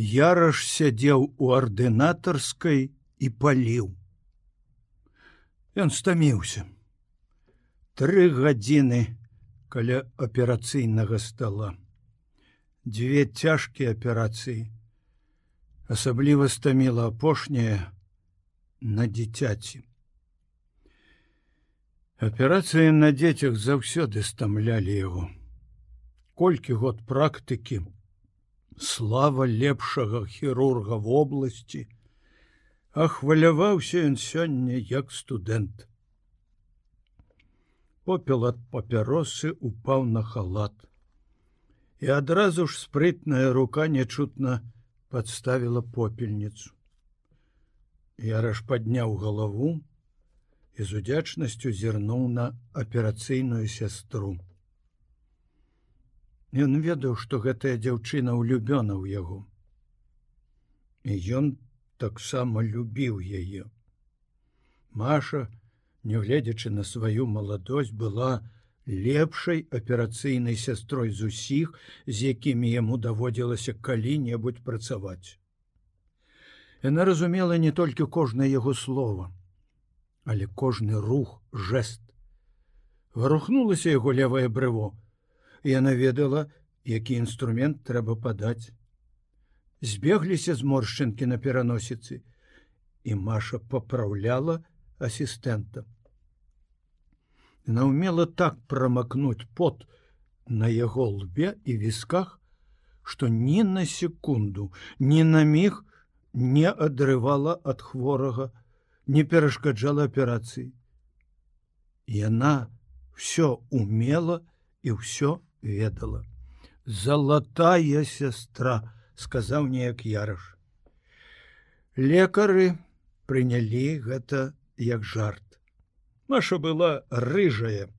Яраш сядзеў у ардынатарскай і паліў. Ён стаміўся. Тры гадзіны каля аперацыйнага стола. Дзве цяжкія аперацыі. Асабліва стаміла апошняя на дзіцяці. Аперацыі на дзецях заўсёды стамлялі яго. Колькі год практыкі, слава лепшага хірурга вобласці, а хваляваўся ён сёння як студэнт. Попел ад папяросы упаў на халат. І адразу ж спрытная рука нечутна подставила попельніцу. Яраш падняў галаву і з удзячнасцю зірнуў на аперацыйную сястру. Ён ведаў, што гэтая дзяўчына ўлюбёна ў яго. І ён таксама любіў яе. Маша, нягледзячы на сваю маладосць была лепшай аперацыйнай сястрой з усіх, з якімі яму даводзілася калі-небудзь працаваць. Яна разумела не толькі кожнае яго слова, але кожны рух жест. Варухнулася яго левае брыво, яна ведала, які інструмент трэба падаць. Збегліся зморшчынкі на пераносіцы, і Маша папраўляла, ассистента. Она умела так промакнуть пот на яго лбе і вісках, што ні на секунду, ні на міг не адрывала ад хворага, не перашкаджала аперацыі. Яна все умела і ўсё ведала. Залатая сестра, сказаў неяк яраш. Лекары прынялі гэта як жарт. Маша была рыжая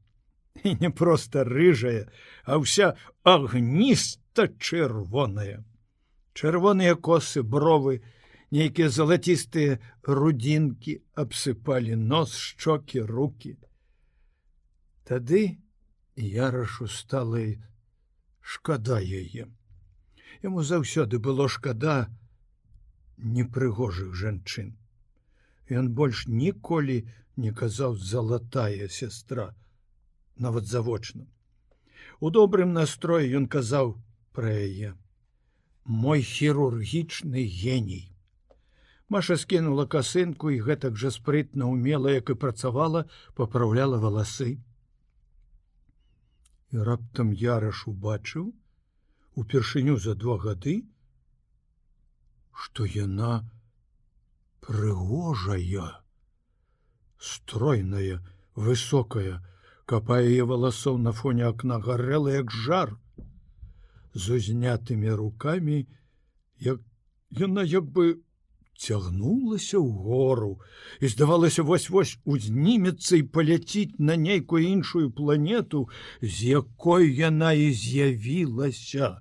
і не просто рыжая, а ўся агніста чырвоная. Чырвоныя косы бровы, нейкія залацістыя рудзінкі абсыпалі нос, шчокі, руки. Тады ярашу стала шкада яе. Яму заўсёды было шкада непрыгожых жанчын. Ён больш ніколі не казаў залатая сестра, нават завочна. У добрым настроі ён казаў пра яе: мой хірургічны геній. Маша скінула касынку і гэтак жа спрытна умела, як і працавала, папраўляла валасы. І раптам яраш убачыў упершыню за два гады, што яна, прыгожая стройная высокая капае яе валасоў на фоне акна гарэла як жар з узнятымі руками як яна як бы цягнулася ў гору і здавалася вось-вось узнімецца і паляціць на нейкую іншую планету з якой яна і з'явілася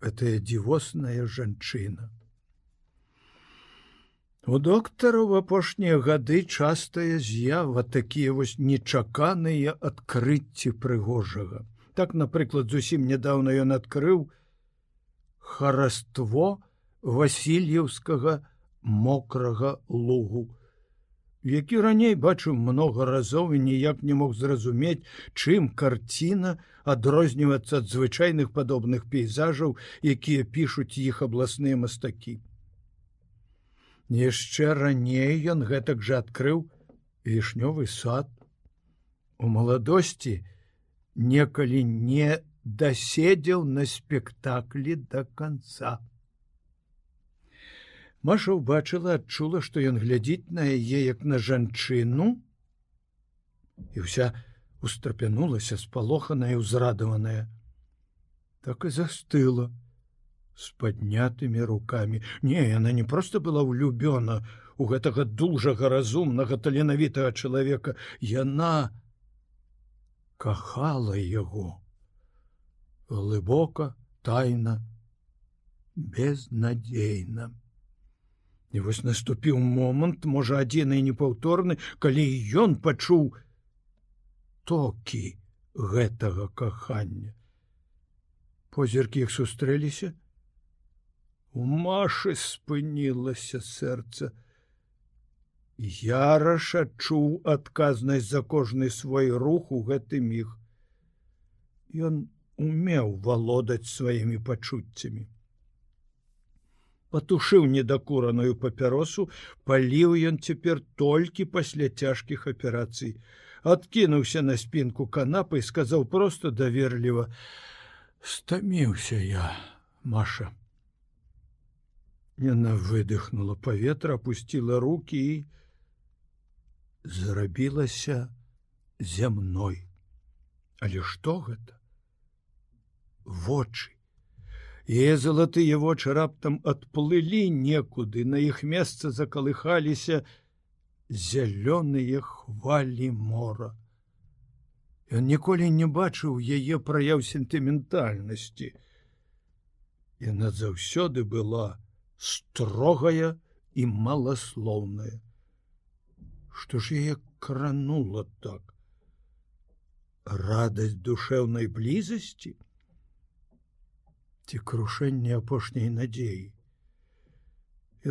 гэтая дзівосная жанчына У доктара в апошнія гады частая з'ява такія вось нечаканыя адкрыцці прыгожага. Так, напрыклад, зусім нядаўна ён адкрыў хараство васильеўскага мокрага лугу, які раней бачыў много разоў і ніяк не мог зразумець, чым карціна адрознівацца ад звычайных падобных пейзажаў, якія пішуць іх абласныя мастакі. Яшчэ раней ён гэтак жа адкрыў вішнёвы сад. У маладосці некалі не даседзеў на спектаклі до конца Маша ўбачыла адчула што ён глядзіць на яе як на жанчыну і вся устрапянулася спалоханая узрадаваная. Так і застыла с поднятымі руками не яна не просто была влюбёна у гэтага дужага разумнага таленавітага чалавека. Яна кахала яго глыбока тайна безнадзейна і вось наступіў момант можа адзіны непаўторны калі ён пачуў токі гэтага кахання позіркі іх сустрэліся У Машы спынілася сэрца. Яраш адчуў адказнасць за кожны свой рух у гэты міг. Ён умеў валодаць сваімі пачуццямі. Патушыў недакураную папяросу, паліў ён цяпер толькі пасля цяжкіх аперацый. Адкінуўся на спінку канапы і сказаў проста даверліва: « Стаміўся я, Маша. Яна выдыхнула паветра, опусціла руки і зрабілася зямной. Але што гэта? Вочы. Е залатыя вочы раптам адплылі некуды, на іх месца закалыхаліся зялёныя хвалі мора. Ён ніколі не бачыў яе праяў сентыментальнасці. Яна заўсёды была, строгая і маласлоўная. Што ж яе кранула так? Радасць душэўнай блізасці ці крушэнне апошняй надзеі.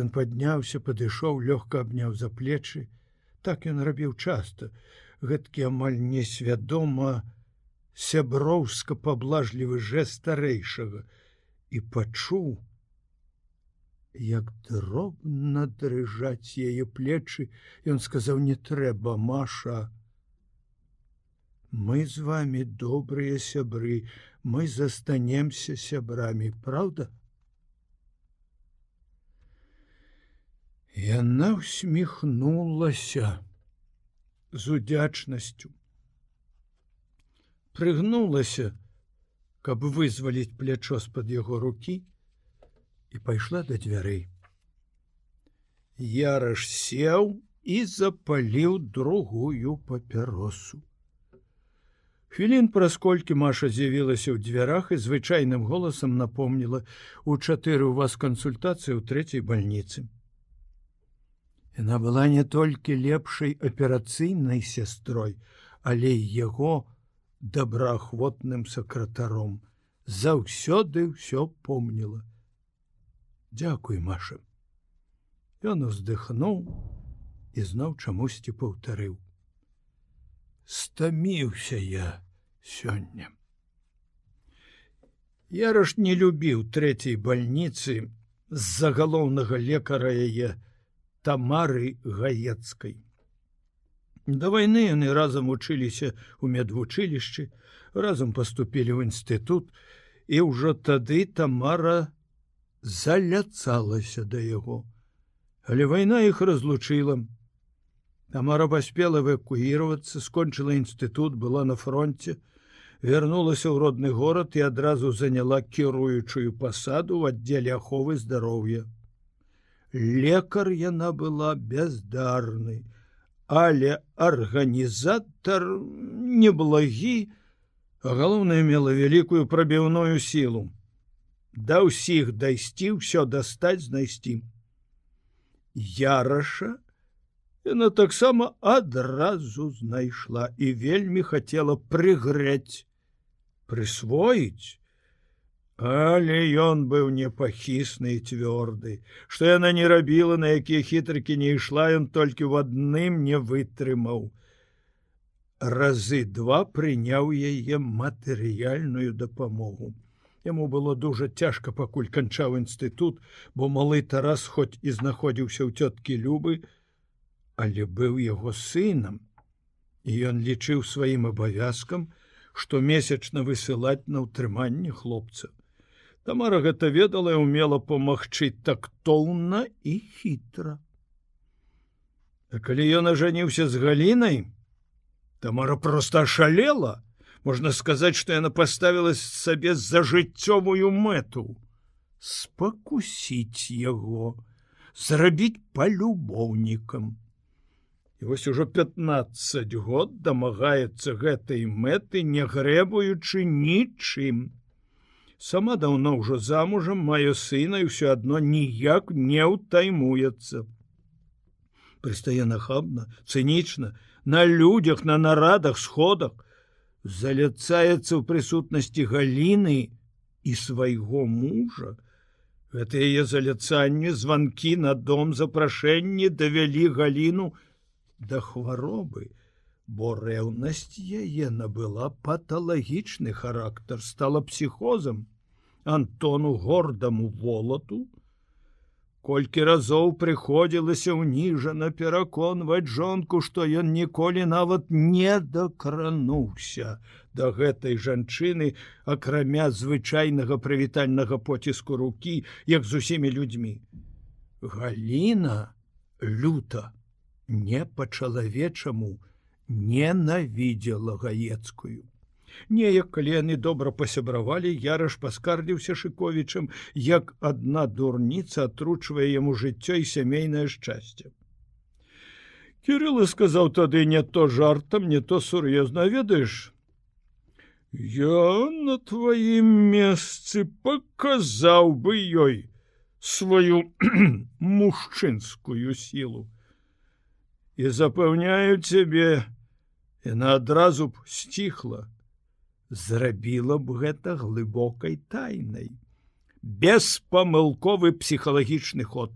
Ён падняўся, падышоў, лёгка абняў за плечы. Так ён рабіў часта, гэткі амаль несвядома сяброўска паблажлівы жэст старэйшага і пачуў, як дробна дрыжаць яе плечы ён сказаў не трэба маша мы з вами добрыя сябры мы застанемся сябрамі правда яна усміхнулася з удзячнасцю прыгнулася каб вызваліць плячо з-пад яго рукі і пайшла да дзвярэй. Яраш сеў і запаліў другую папяросу. Хвілін праз колькі Маша з'явілася ў дзвярах і звычайным голасам напомніла у чатыры у вас кансультацыі ў трэцяй бальніцы. Яна была не толькі лепшай аперацыйнай сястрой, але яго добраахвотным сакратаром заўсёды ўсё помніла. Дякуй, Маша. Ён уздыхнуў і зноў чамусьці паўтарыў. Стаміўся я сёння. Яраш не любіў трэцяй бальніцы з-за галоўнага лекара яе тамары гаецкай. Да вайны яны разам вучыліся ў медвучылішчы, разам паступілі ў інстытут, і ўжо тады тамара заляцалася да яго. Але вайна іх разлучыла. Тамара паспела эвакуіравацца, скончыла інстытут, была на фронте, вярнулася ў родны горад і адразу заняла кіруючую пасаду ў аддзеле аховы здароўя. Лекар яна была бяздарны, але арганізатар неблагі, а галоўнае мела вялікую прабіўную сілу да ўсіх дайсці ўсё дастаць знайсці яраша яна таксама адразу знайшла і вельмі хацела прыгрэць прысвоіць. Але ён быў непахісны і цвёрды. Што яна не рабіла на якія хітрыкі не ішла ён толькі в адным не вытрымаў. Разы два прыняў яе матэрыяльную дапамогу. Яму было дужа цяжка пакуль канчаў інстытут, бо малы Тарас хоць і знаходзіўся ў цёткі любы, але быў яго сынам. І ён лічыў сваім абавязкам, што месячна высылаць на ўтрыманне хлопца. Тамара гэта ведала і умела памагчы тактоўна і хітра. А калі ён ажаніўся з галінай, Тамара проста шалела, можна сказаць что яна поставила сабе за жыццёвую мэту спакусіць яго зрабіць полюбоўнікам і вось ужо 15 год дамагаецца гэтай мэты не грэбуючы нічым. Сама даўно ўжо замужам маё сына і ўсё адно ніяк не ўтаймуецца. Прыстае нахабна цынічна на людзях на нарадах сходах заляцаецца ў прысутнасці галіны і свайго мужа, Гэта яе заляцанне званкі на дом запрашэнні давялі галіну да хваробы, бо рэўнасць яе набыла паталагічны характар, стала псіхозам, Антону гордаму волату, Колькі разоў прыходзілася ўніжана пераконваць жонку, што ён ніколі нават не дакрануўся да гэтай жанчыны, акрамя звычайнага прывітальнага поціску рукі, як з усімі людзьмі. Галіна люта не па-чалавечаму ненавідзела гаецкую. Неяк калі яны добра пасябравалі, яраш паскардзіўся шыковічам, як адна дурніца атручвае яму жыццё і сямейнае шчасце. Кірылы сказаў тады не то жартам, не то сур'ёзна ведаеш. Я на тваім месцы паказаў бы ёй сваю мужчынскую сілу. І запэўняю цябе, яна адразу б сціхла. Зрабіла б гэта глыбокай тайнай. Беспамылковы псіхалагічны ход.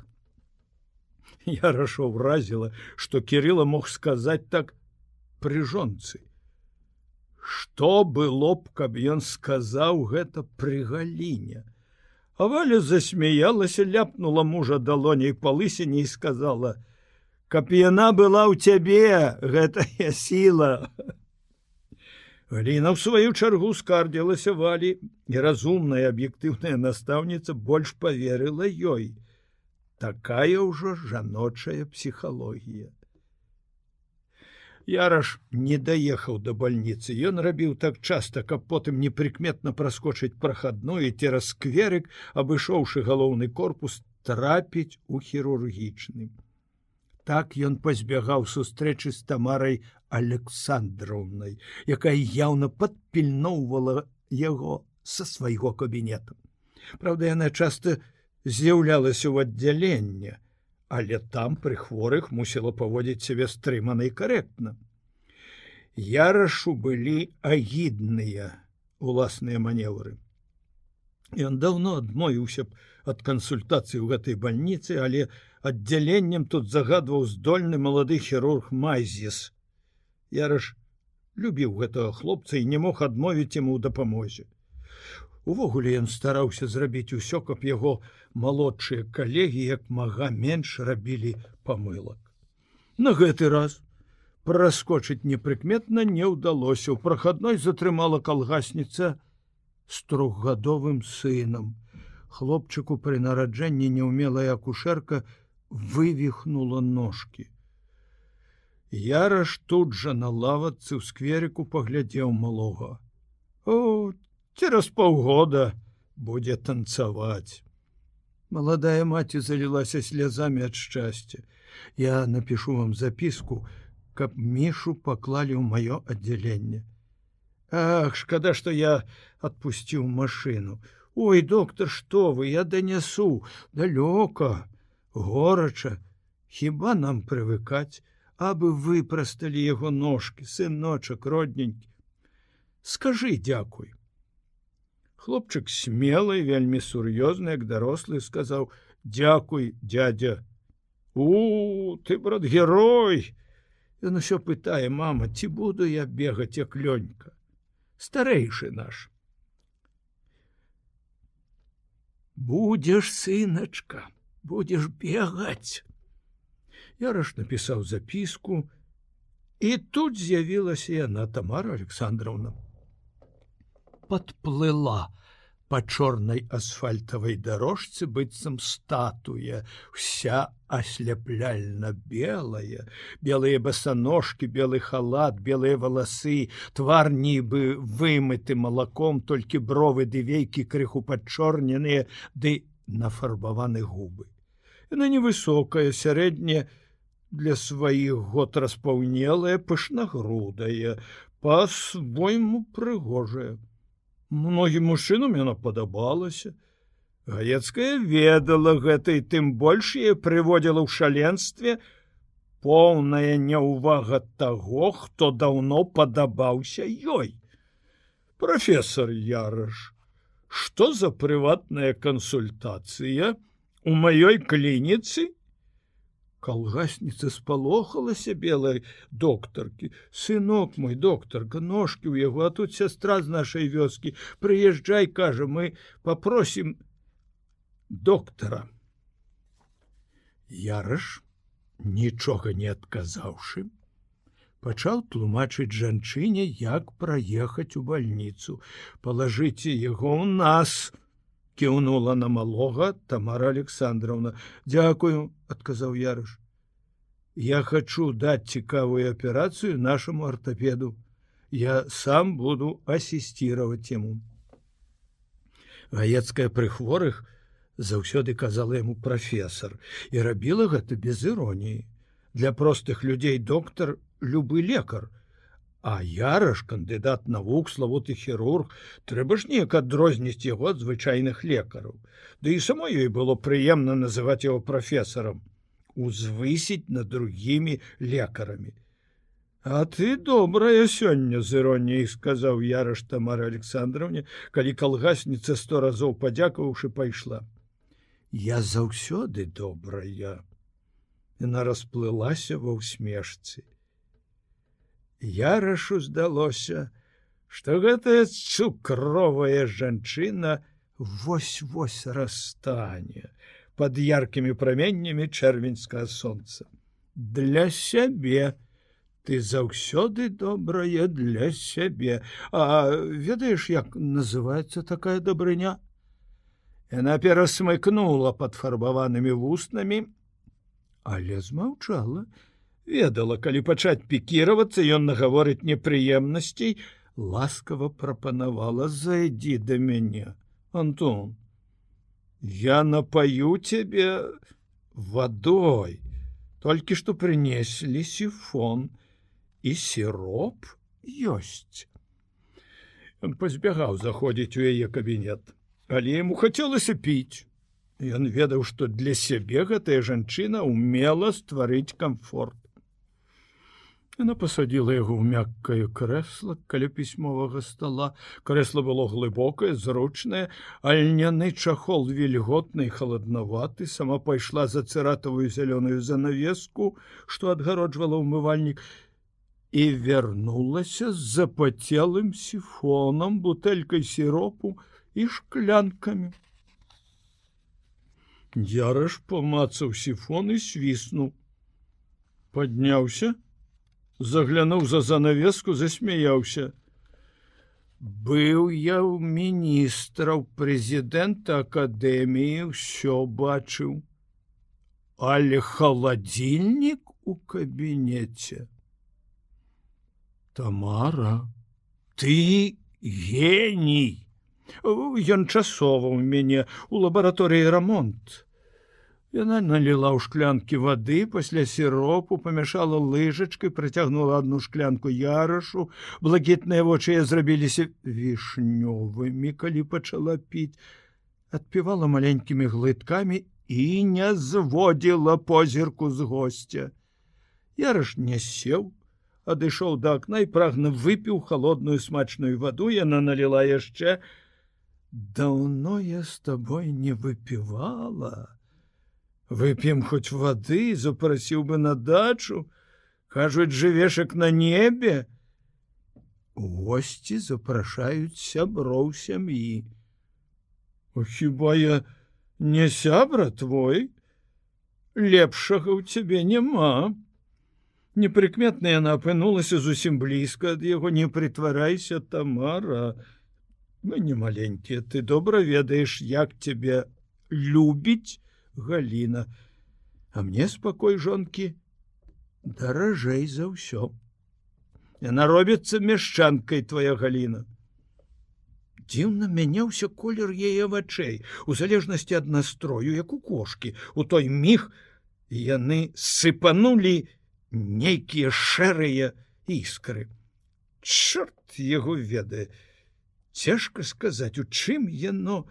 Я рашо вразіла что кирилла мог сказаць так пры жонцы. Что было б каб ён сказаў гэта пры галіне? А валя засмяялася ляпнула мужа далоней па лысине і сказала каб яна была ў цябе гэтая сила Гліна ў сваю чаргу скардзілася валі і разумная аб'ектыўная настаўніца больш поверыла ёй. Такая ўжо жаночая псіхалогія. Яраш не даехаў да бальніцы. Ён рабіў так часта, каб потым непрыкметна праскочыць прахадную цераз скверык, абышоўшы галоўны корпус трапіць у хірургічным. Так ён пазбягаў сустрэчы з тамарай александровнай якая яўна падпільноўвала яго са свайго кабінета. Праўда яна часта з'яўлялася ў аддзяленне але там пры хворых мусіла паводзіць сябе стрымана і карэктна. Ярашу былі агідныя уласныя маневры Ён даўно адмовіўся б ад кансультацыі ў гэтай бальніцы, але аддзяленнем тут загадваў здольны малады хірург Майзіс, Яраш любіў гэтага хлопца і не мог адмовіць яму ў дапамозе. Увогуле ён стараўся зрабіць усё, каб яго малодшыя калегі як мага менш рабілі памылак. На гэты раз праскочыць непрыкметна не ўдалося. У прахадной затрымала калгасніца з трохгадовым сынам. Хлопчыку пры нараджэнні неўмелая акушэрка вывихнула ножки. Яраш тут жа на лавацы ў скверыку паглядзеў малога. О, цераз паўгода будзе танцаваць. Маладая маці залілася слязамі ад шчасця. Я напишу вам запіску, каб мішу паклалі ў маё аддзяленне. Ах, шкада, што я адпусціў машыну. Ой, доктор, што вы, я данясу, далёка, горача, хіба нам прывыкаць, абы выпрасталі яго ножки сыночак родненькі скажи дзякуй хлопчык смелый вельмі сур'ёзны як дарослы сказаў дзякуй дядя у ты брат герой! Ён усё пытае мама ці буду я бегаць як лёнька? Старэйшы наш будзеш сыначка будзеш бегаць Яраш напісаў запіску, і тут з'явілася яна Тамара Александровна. Падплыла па чорнай асфальтавай дарожцы быццам статуя, вся асляпляльна белая, белыя басаножкі, белы халат, белыя валасы, твар нібы вымыты малаком, толькі бровы ды вейкі крыху падчорненыя ды нафарбаваны губы. Яна невысокая, сярэдняя, для сваіх год распаўнелая пышнагрудая по-свойму прыгожая многім мужчынам яна падабалася. Гаецкая ведала гэта і тым больш я прыводзіла ў шаленстве поўная няўвага таго хто даўно падабаўся ёй. Професор яраш что за прыватная кансультацыя у маёй клініцы калгасніца спалохалася белой доктаркі сынок мой доктарка ножки ў яго а тут сястра з нашай вёскі прыязджай кажа мы попросім доктара яраш нічога не адказаўшы пачаў тлумачыць жанчыне як праехаць у больніцу палажыце яго ў нас кіўнула на малога тамара александровна. Дзякую адказаў ярыш я хочу даць цікавую аперацыю нашаму артапеду я сам буду асістировать ему гаецкая пры хворых заўсёды казала яму прафесор і рабіла гэта без іроніі для простых людзей доктар любы лекар А яраш кандыдат навук славуты хірург трэба ж неяк адрозніць яго ад звычайных лекараў. Ды і само ёй было прыемна называць яго прафесарам, узвысіць над другімі лекарамі. А ты добрая сёння з іроніяй сказаў яраш Тамара Александровне, калі калгасніца сто разоў падзякаваўшы пайшла. Я заўсёды добрая. Яна расплылася ва ўсмешцы ярашу здалося, што гэтая цукровая жанчына вось-вось расстане под яркімі праменнямі чэрвеньскага сонца. Для сябе ты заўсёды добрая для сябе, А ведаеш, як называется такая дабрыня? Яна перасмыкнула падфарбаванымі вуснамі, але змаўчала, ведала калі пачаць пікіравацца ён нагаворыць непрыемнасцей ласкава прапанавала зайдзі да мяне антон я напаю цябе вадой толькі што прынеслі сіфон і сироп ёсць он пазбягаў заходзіць у яе кабінет але яму хацелася піць. Ён ведаў, што для сябе гэтая жанчына умела стварыць комфорт Яна посадила яго ў мяккае крэсла каля пісьмовага стола. Крэсла было глыбокае, зручнае, альняны чахол вільготны і халаднаваты, сама пайшла за цыратавую зялёную занавеску, што адгароджвала ўмывальнік і вярнулася з запацелым сіфонам, бутэлькай сіропу і шклянкамі. Яраш помацаў сіфон і свіснуў. Падняўся, заглянуў за занавеску засмяяўся быў я ў міністраў прэзідэнта акадэміі ўсё бачыў. Але халадзільнік у кабінеце. Тамара ты геній! Ён часова ў мяне у лабараторыі рамонт Яна наліла ў шклянкі вады пасля сіропу памяшала лыжачкай працягнула одну шклянку ярашу. Блакітныя вочы зрабіліся вішнёвымі калі пачала піць. Адпівала маленькімі глыткамі і не зводзіла позірку з гостя яраш не сеў адышоў да акна і прагна выпіў холодную смачную ваду. Яна наліла яшчэ. Даўно я з табой не выпівала вып'ем хоць воды запрасіў бы на дачу. Кажуць жывешак на небе. Госці запрашаюць сяброў сям'і хіба я не сябра твой? Лепшага ў цябе няма непрыкметна яна апынулася зусім блізка ад яго не притварайся тамара. Мы не маленькія ты добра ведаеш як цябе любіць Галіна, А мне спакой жонкі даражэй за ўсё. Яна робіцца мяшчанкай твоя галіна. Дзіўна мяняўся колер яе вачэй, у залежнасці ад настрою, як у кошки, у той міг яны сыпанулі нейкія шэрыя іскры. Чорт яго ведае, цяжка сказаць, у чым яно,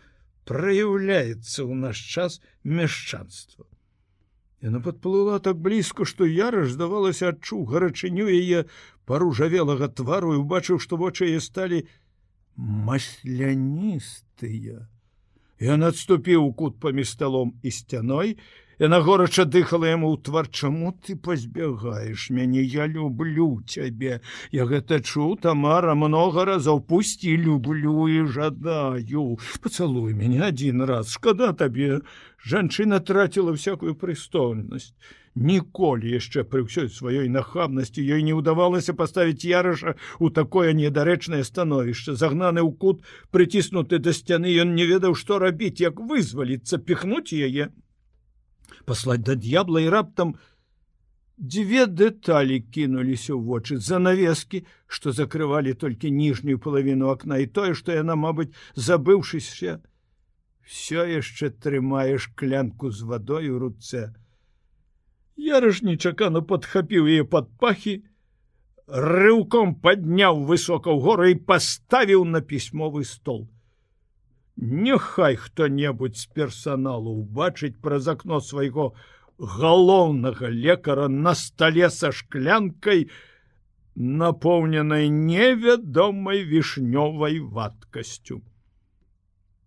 праяўляецца ў наш час мяшчанства. Яна падплыла так блізка, што яраш здавалася адчуў гарачыню яе паружавелага твару і убачыў, што вочы яе сталі масляністыя. Ён адступіў у кут паміж сталом і сцяной, Яна горача дыхала яму ў твар чаму ты пазбягаеш мяне? Я люблю цябе. Я гэта чу тамара много разоў. Пусці люблю і жадаю. Пацалуй мяне один раз. Шкада табе жанчына траціла всякую прыстойнасць ніколі яшчэ пры ўсёй сваёй нахабнасці ёй не ўдавалася паставіць яраша у такое недарэчнае становішча. Загнаны ў кут прыціснуты да сцяны ён не ведаў што рабіць як вызваліцца піхнуць яе паслаць да д'ябла і раптам дзве дэталі кінуліся ў вочы занавескі, што закрывалі толькі ніжнюю палавіну акна і тое, што яна, мабыць, забыўшыся, все яшчэ трымае шклянку з вадой у руцэ. Ярыш нечакана падхапіў яе пад пахі, рыўком падняў высока ў горы і паставіў на пісьмовы стол. Няхай хто-небудзь з персаналу убачыць праз акно свайго галоўнага лекара на стале са шклянкай, напоўненай невядомай вішнёвай вадкасцю.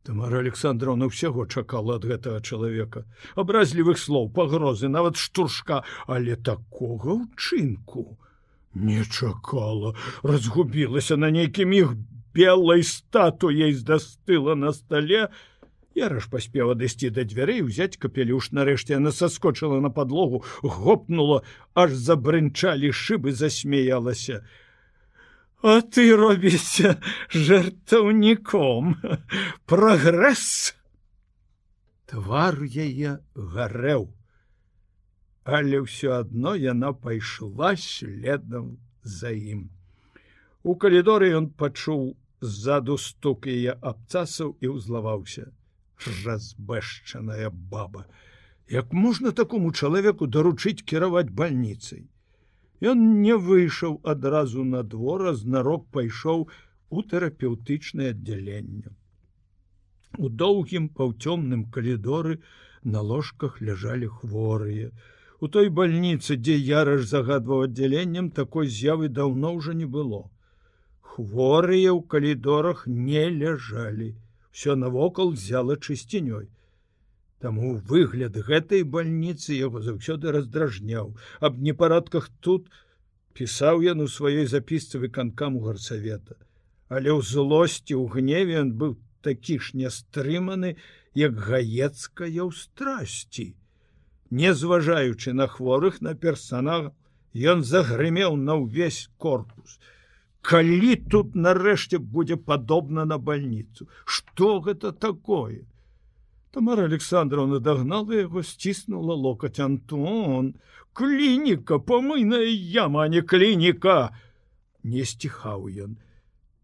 Тамара Александровна ўсяго чакала ад гэтага чалавека, абразлівых слоў, пагрозы, нават штуршка, але такога ўчынку не чакала, разгубілася на нейкім іх белой статуей застыла на столе. Яраш паспеў адысці да дзвярэй узяць капелюш. Нарэшце она соскочыла на подлогу гопнула аж забрынчалі шыбы засмяялася а ты робіся жертаўніком прогресс! Твар яе гарэў. Але ўсё адно яна пайшла следам за ім У калідоры ён пачуў ззаду стук яе абцасаў і ўзлаваўся. Разбэшчаная баба! Як можна такому чалавеку даручыць кіраваць бальніцай? Ён не выйшаў адразу на двор знарок пайшоў у тэрапеўтычнае аддзяленне. У доўгім паўцёмным калідоры на ложках ляжалі хворыя. У той бальніцы дзе яраш загадваў аддзяленнем такой з'явы даўно ўжо не было хворыя ў калідорах не ляжалі все навокал взяла чысцінёй Таму выгляд гэтай бальніцы яго заўсёды раздражняў аб непарадках тут пісаў ён у сваёй запісцы выканкам у гарсавета але ў злосці ў гневе ён быў такі ж нястрыманы як гаецкая ў страсці. Не зважаючы на хворых на персонал ён загрымеў на ўвесь корпус калі тут нарэшце будзе падобна на больніцу что гэта такое? Тамара александровна дагнала яго сціснула локаць. Антон клініка помыйная яма не клініка! Не сціхаў ён.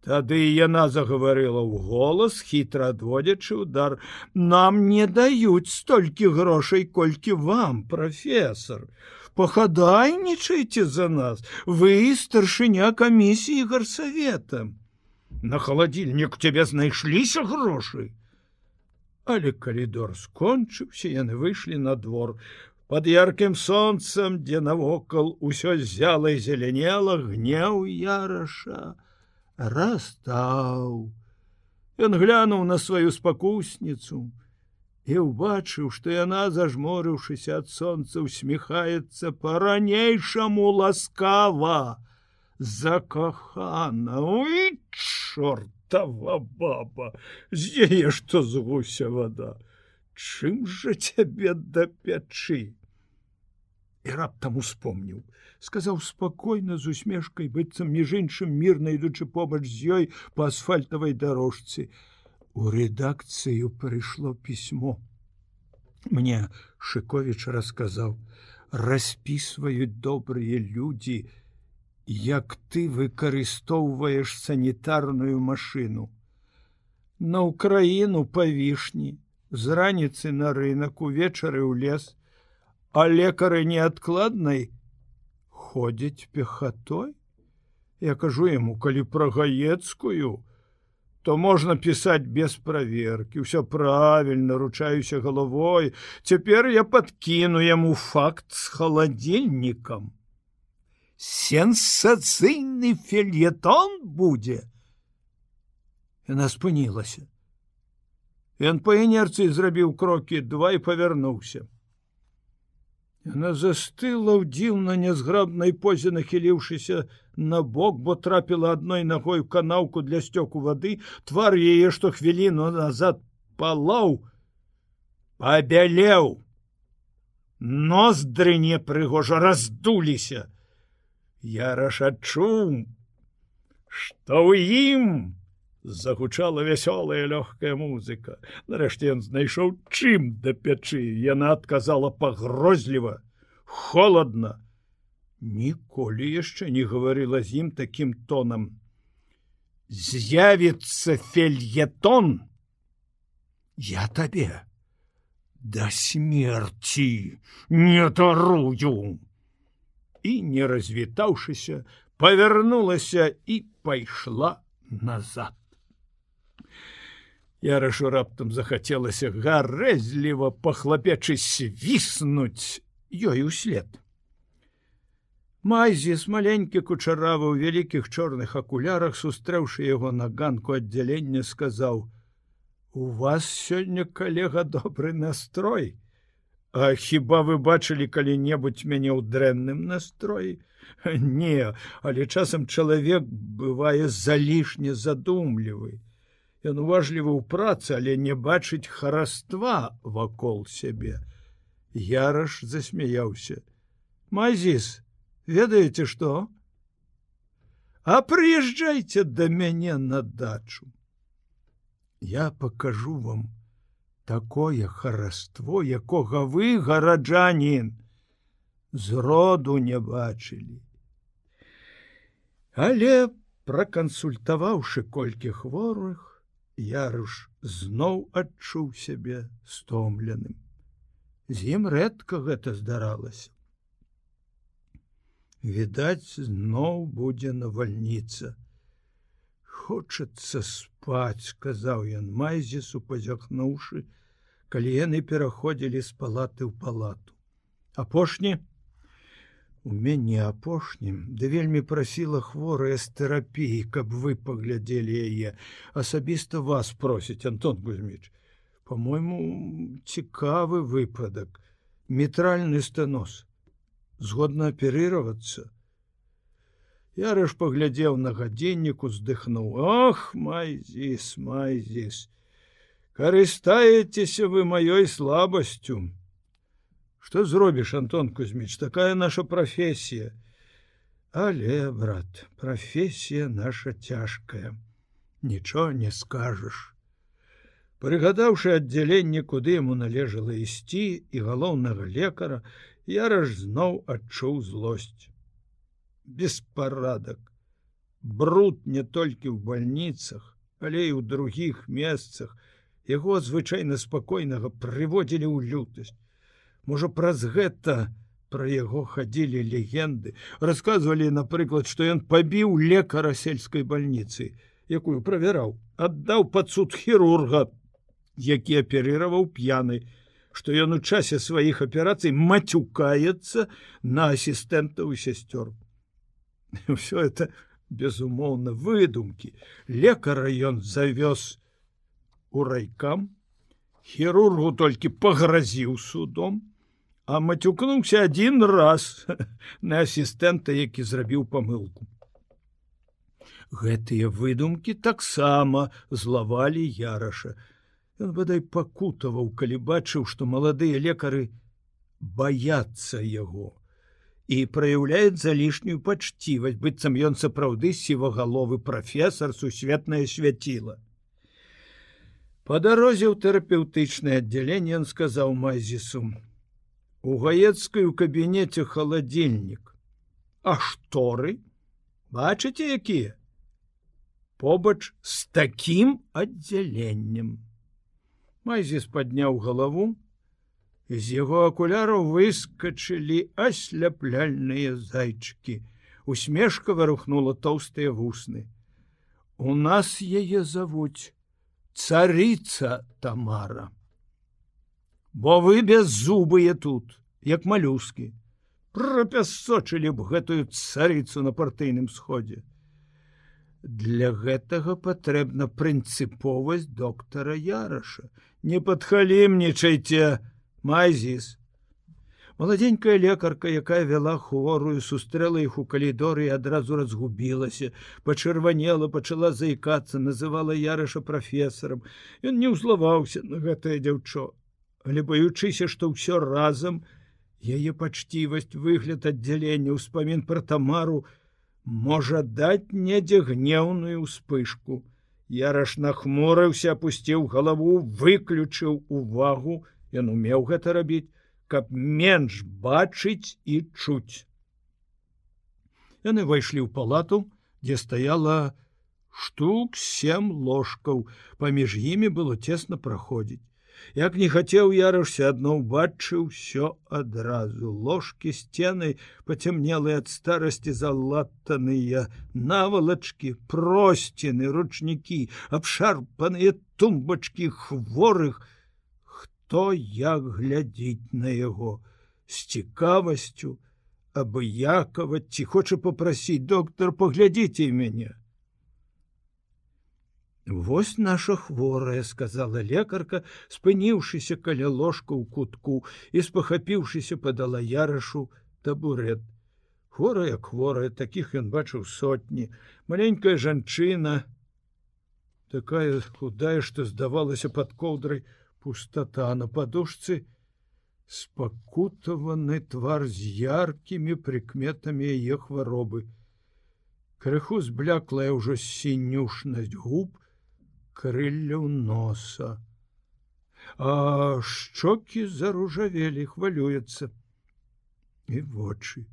Тады яна загаварыла ў голас хітра адводзячы удар нам не даюць столькі грошай колькі вам прафесор пахадайнічайце за нас вы старшыня камісіі гарсавета. На халадзільнік цябе знайшліся грошы? Але калідор скончыўся яны выйшлі на двор. Под яркім сонцам дзе навокал усё зяла і зелянела гнеў яраша растаў. Ён глянуў на сваю спакусніцу і убачыў, што яна, зажморыўшыся ад сонца, усміхаецца па-ранейшаму ласкава закахана чортава баба! З'яе што з гуся вода? Чым жа цябе да пячы і раптам успомніў сказаў спакойна з усмешкай быццам між іншым мірна ідучы побач з ёй па асфальтавай дарожцы а У редакцыю прыйшло пісьмо. Мне Шковіч расказаў: распісваюць добрыя людзі, як ты выкарыстоўваеш санітарную машину. На ўкраіну па вішні, з раніцы на рынок увечары ў лес, а лекары неадкладнай ходзяць пехатой. Я кажу яму, калі пра гаецкую, то можна пісаць без праверки все правильно ручаюся головой цяпер я подкіну яму факт с холодильником сенсацыйны фельетон будзе Яна спынілася. Ён па інерцыі зрабіў крокі два і павярнуўся. Яна застыла ў дзіўна нязграбнай позе нахіліўшыся на бок, бо трапіла адной ногой у канаўку для сцёку вады, твар яе, што хвіліну назад палаў, пабялеў. Ноздры непрыгожа раздуліся. Я рашачу, што ў ім загучала вясёлая лёгкая музыка. Нарэшце ён знайшоў чым да пячы. Яна адказала пагрозліва, холодна. Ніколі яшчэ не гаварыла з ім такім тонам. З'явіцца фельетон. Я табе да смерти не дарую. І не развітаўшыся, павярнулася і пайшла назад. Я рашу раптам захацелася гарэзліва пахлапечы свіснуць ёй услед. Майзіс маленькі кучаравы ў вялікіх чорных акулярах, сустрэўшы яго на ганку аддзялення, сказаў: « У вас сёння калега добры настрой. А хіба вы бачылі калі-небудзь мяне ў дрэнным настроі? Не, але часам чалавек бывае залішне задумлівы. Ён уважлівы ў працы, але не бачыць хараства вакол сябе. Яраш засмяяўся. Мазіс, ведаеце што? А прыязджайце да мяне на дачу. Я пакажу вам такое хараство, якога вы гараджанін зроду не бачылі. Але пракансультаваўшы колькі хворых, Яруш зноў адчуў сябе стомленым. З ім рэдка гэта здаралася. Відаць, зноў будзе навальніца. Хочацца спаць, сказаў ён майзісу пазяхнуўшы, калі яны пераходзілі з палаты ў палату. Апошні, У мяне апошнім ды вельмі прасіла хворая з тэрапіі, каб вы паглядзелі яе, асабіста вас просіць Антон Гузьміч. По-мойму, цікавы выпадак, метральны станос, згодна аперыравацца. Ярыш паглядзеў на гадзіннік, уздыхнуў: Ох, майзіс, майзіс, карыстаецеся вы маёй слабасцю что зробіш антон кузьміч такая наша професія але брат професія наша цяжкая нічого не скажешь. Прыгадаўшы аддзяленне куды яму належала ісці і галоўнага лекара яраж зноў адчуў злосць беспарадак бруд не толькі ў больніцах але і ў другіх месцах. Яго звычайна спакойнага прыводзілі ў лютасць Можа праз гэта пра яго хадзілі легенды, расказвалі, напрыклад, што ён пабіў лекара сельскай бальніцы, якую правяраў, аддаў пад суд хірурга, які аперыраваў п'яны, што ён у часе сваіх аперацый мацюкаецца на асістэнтаў і сясцёр. Усё это безумоўна выдумкі. лекара ён завёз у райкам, хірургу толькі пагразіў судом, а мацюкнуўся один раз на асістэнта, які зрабіў памылку. Гэтыя выдумкі таксама злавалі яраша. Ён бадай пакутаваў, калі бачыў, што маладыя лекары баяцца яго і праяўляюць залішнюю пачцівасць, быццам ён сапраўды сівагаловы прафесор сусветнае свяціла. Па дарозе ў тэрапеўтычнае аддзяленне ён сказаў Майзісу: У гаецкай у кабінеце халадзільнік. А шторы бачыце якія? Побач з такім аддзяленнем. Майзіс падняў галаву, з яго акуляраў выскачылі асляпляльныя зайчыкі. Усмешка варухнула тоўстыя вусны. У нас яе завуць царыца Тамара бо вы беззубыя тут як малюскі прапясочылі б гэтую царыцу на партыйным сходзе Для гэтага патрэбна прынцыповасць доктара Яраша. Не падхалімнічайце, Майзіс. Маладзенькая лекарка, якая вяла хворую, сустрэла іх у калідоры і адразу разгубілася, пачырванела, пачала заікацца, называла Яраша прафесарам. Ён не ўзлаваўся на гэтае дзяўчо, але баючыся, што ўсё разам яе пачцівасць выгляд аддзялення ўспамін пра тамару можа даць недзе гнеўную ўспышку. Яраш нахмурыўся, апусціў галаву, выключыў увагу, ён умеў гэта рабіць каб менш бачыць і чуць. Яны ўвайшлі ў палату, дзе стаяла штук сем ложкаў, паміж імі было цесна праходзіць. Як не хацеў ярышся адно ўбачыў усё адразу. Ложкі сцены пацямнелыя ад старасці залатаныя навалачкі просціны ручнікі абшарпаныя тумбачкі хворых, хто як глядзіць на яго? З цікавасцю абыякаваць ці хоча попрасіць доктор паглядзіце мяне Вось наша хворая сказала лекарка спыніўшыся каля ложка ў кутку і спахапіўшыся падала ярашу табурет. Хворая хворая таких ён бачыў сотні. Маленькая жанчына такая худая што здавалася под коўдрай пустота на подушцы спакутаваны твар з яркімі прыкметамі яе хваробы. Крыху збляклая ўжо сінюшнасць губ крылля носа. А шчокі заружавелі хвалюецца і вочы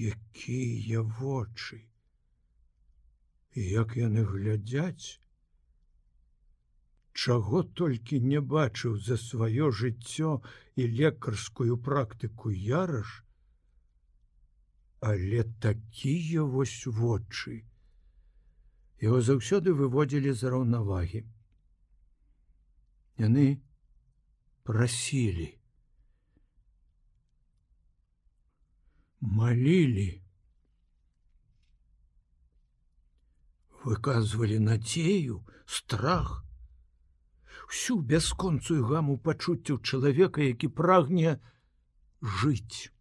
якія вочы як яны глядзяць? Чаго толькі не бачыў за сваё жыццё і лекарскую практыку яраш, але такія вось вочы его заўсёды выводзілі з раўнавагі. Яны прасілі, малілі, выказвалі надзею, страх, всю бясконцую гаму пачуццяў чалавека, які прагне жыць.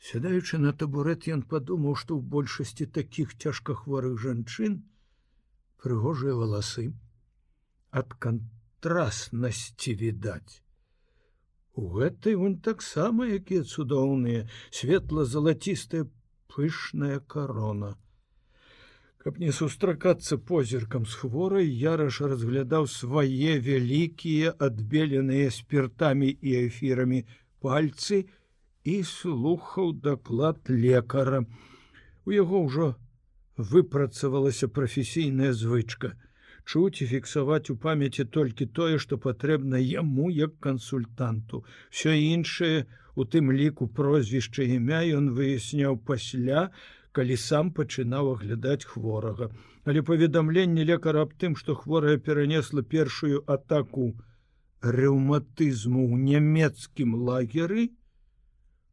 Сядаючы на табурет ён падумаў, што ў большасці такіх цяжкахворых жанчын прыгожыя валасы ад кантраснасці відаць. У гэтай вунь таксама, якія цудоўныя, светла-залацістая пышная карона. Каб не сустракацца позіркам з хворай, яраш разглядаў свае вялікія адбеленыя спіртамі і эфірамі пальцы і слухаў даклад лекара. У яго ўжо выпрацавалася прафесійная звычка чуць і фіксаваць у памяці толькі тое, што патрэбна яму як кансультанту. Всё іншае, у тым ліку прозвішча імя ён выясняў пасля, калі сам пачынаў аглядаць хворага. Але паведамленне лекара аб тым, што хворая перанесла першую атаку рэўматызму ў нямецкім лагеры,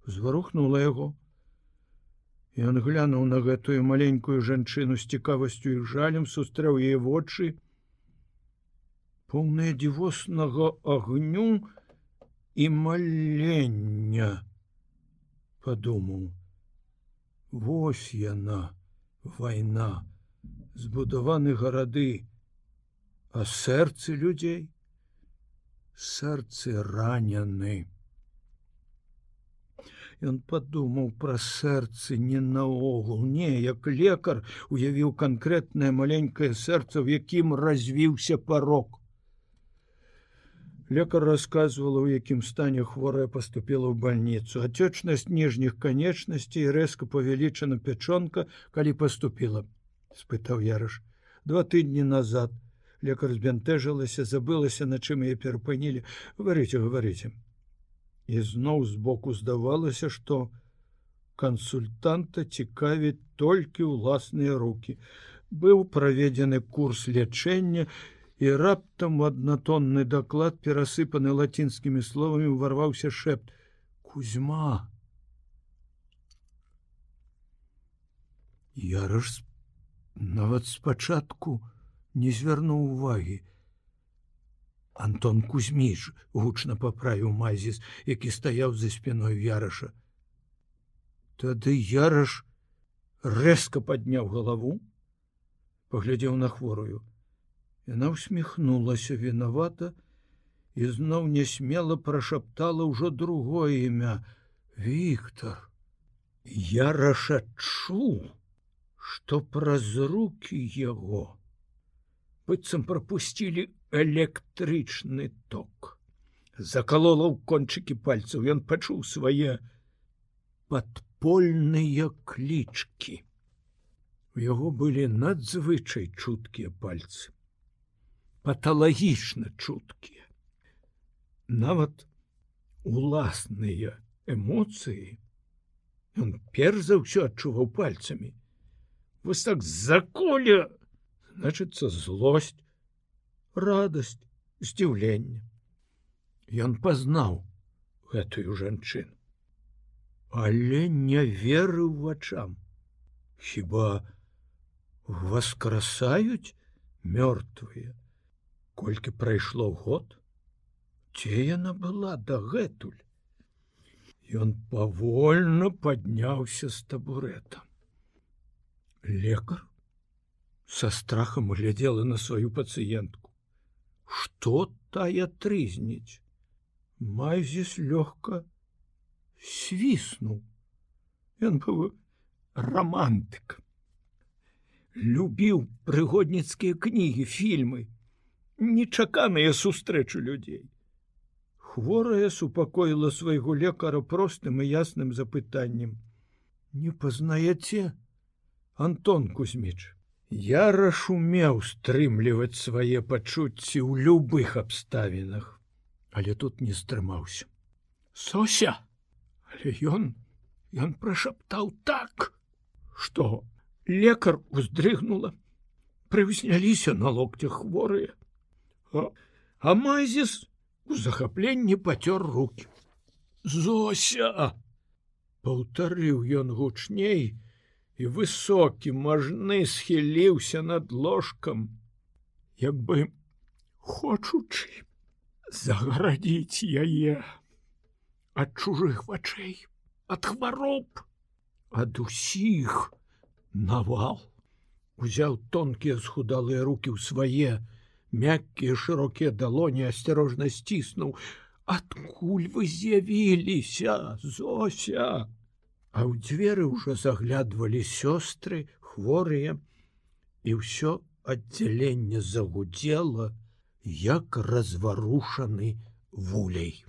зварухнула яго. Ён глянуў на гэтую маленькую жанчыну з цікавасцю і жалем сустрэў яе вочы, поўнае дзівоснага агню і малення падумаў. Вось яна, вайна, збудаваны гарады, а сэрцы людзей, сэрцы ранены. Ён падумаў пра сэрцы не наогул, не, як лекар уявіў канкрэтнае маленькае сэрца, в якім развіўся парог. Лекар рассказывала, у якім стане хворая поступила ў больніцу. Отечнасць ніжніх канечнасцей рэзка павялічана пячонка, калі поступила, спытаў ярыш. Два тыдні назад лекар збянтэжылася, забылася, на чым яе перапынілі, говорите, говорите. І зноў збоку здавалася, што кансультанта цікавіць толькі ўласныя руки. Быў праведзены курс лячэння, і раптам аднатонны даклад перасыпаны лацінскімі словамі ўварваўся шэпт кузьма Яраш нават спачатку не звярнуў увагі. Антон Кузьміч гучна паправіў Майзіс, які стаяў за спіной яраша. Тады яраш рэзка падняў галаву, паглядзеў на хворую. Яна усміхнулася вінавата і зноў нясмела прашаптала ўжо другое імя: Віктор. Яраш адчуў, што праз руки яго быццам прапусцілі электрычны ток. Закалола ў кончыкі пальцаў, ён пачуў свае падпольныя клічкі. У яго былі надзвычай чуткія пальцы, паталагічна чуткія. Нават уласныя эмоцыі, Ён перш за ўсё адчуваў пальцамі. Вось так заколя, значыцца злость, радость, здзіўленне. Ён пазнаў гэтую жанчыну. Але не верыў вачам. Хіба воскрасаюць мёртвыя, колькі прайшло год, Ці яна была дагэтуль. Ён павольна падняўся з табурэта. Лекар са страхам глядзела на сваю пацыентку. Што тая трызніць? Майзіс лёгка свіснуў. Ён быў романтык. Любіў прыгодніцкія кнігі, фільмы, нечаканыя сустрэчы людзей. Хворая супакоіла свайго лекара простым і ясным запытаннем: Не пазнаеце, Антон Кузьміч. Я рашумеў стрымліваць свае пачуцці ў любых абставінах, але тут не стрымаўся. Сося, але ён ён прашаптаў так, што лекар уздрыгнула, прыўзняліся на локцях хворыя. А, а Майзіс у захапленні пацёр руки. Зося! Паўтарыў ён гучней, і высокі мажны схіліўся над ложкам, як бы хочучы загарадзіць яе ад чужых вачэй, ад хвароб, ад усіх навал. Узяў тонкія схудалыя руки ў свае мяккія шырокія далоні асцярожна сціснуў. Адкуль вы з'явіліся зося А ў дзверы ўжо заглядвалі сёстры, хворыя, і ўсё аддзяленне загудзела, як разварушаны вулей.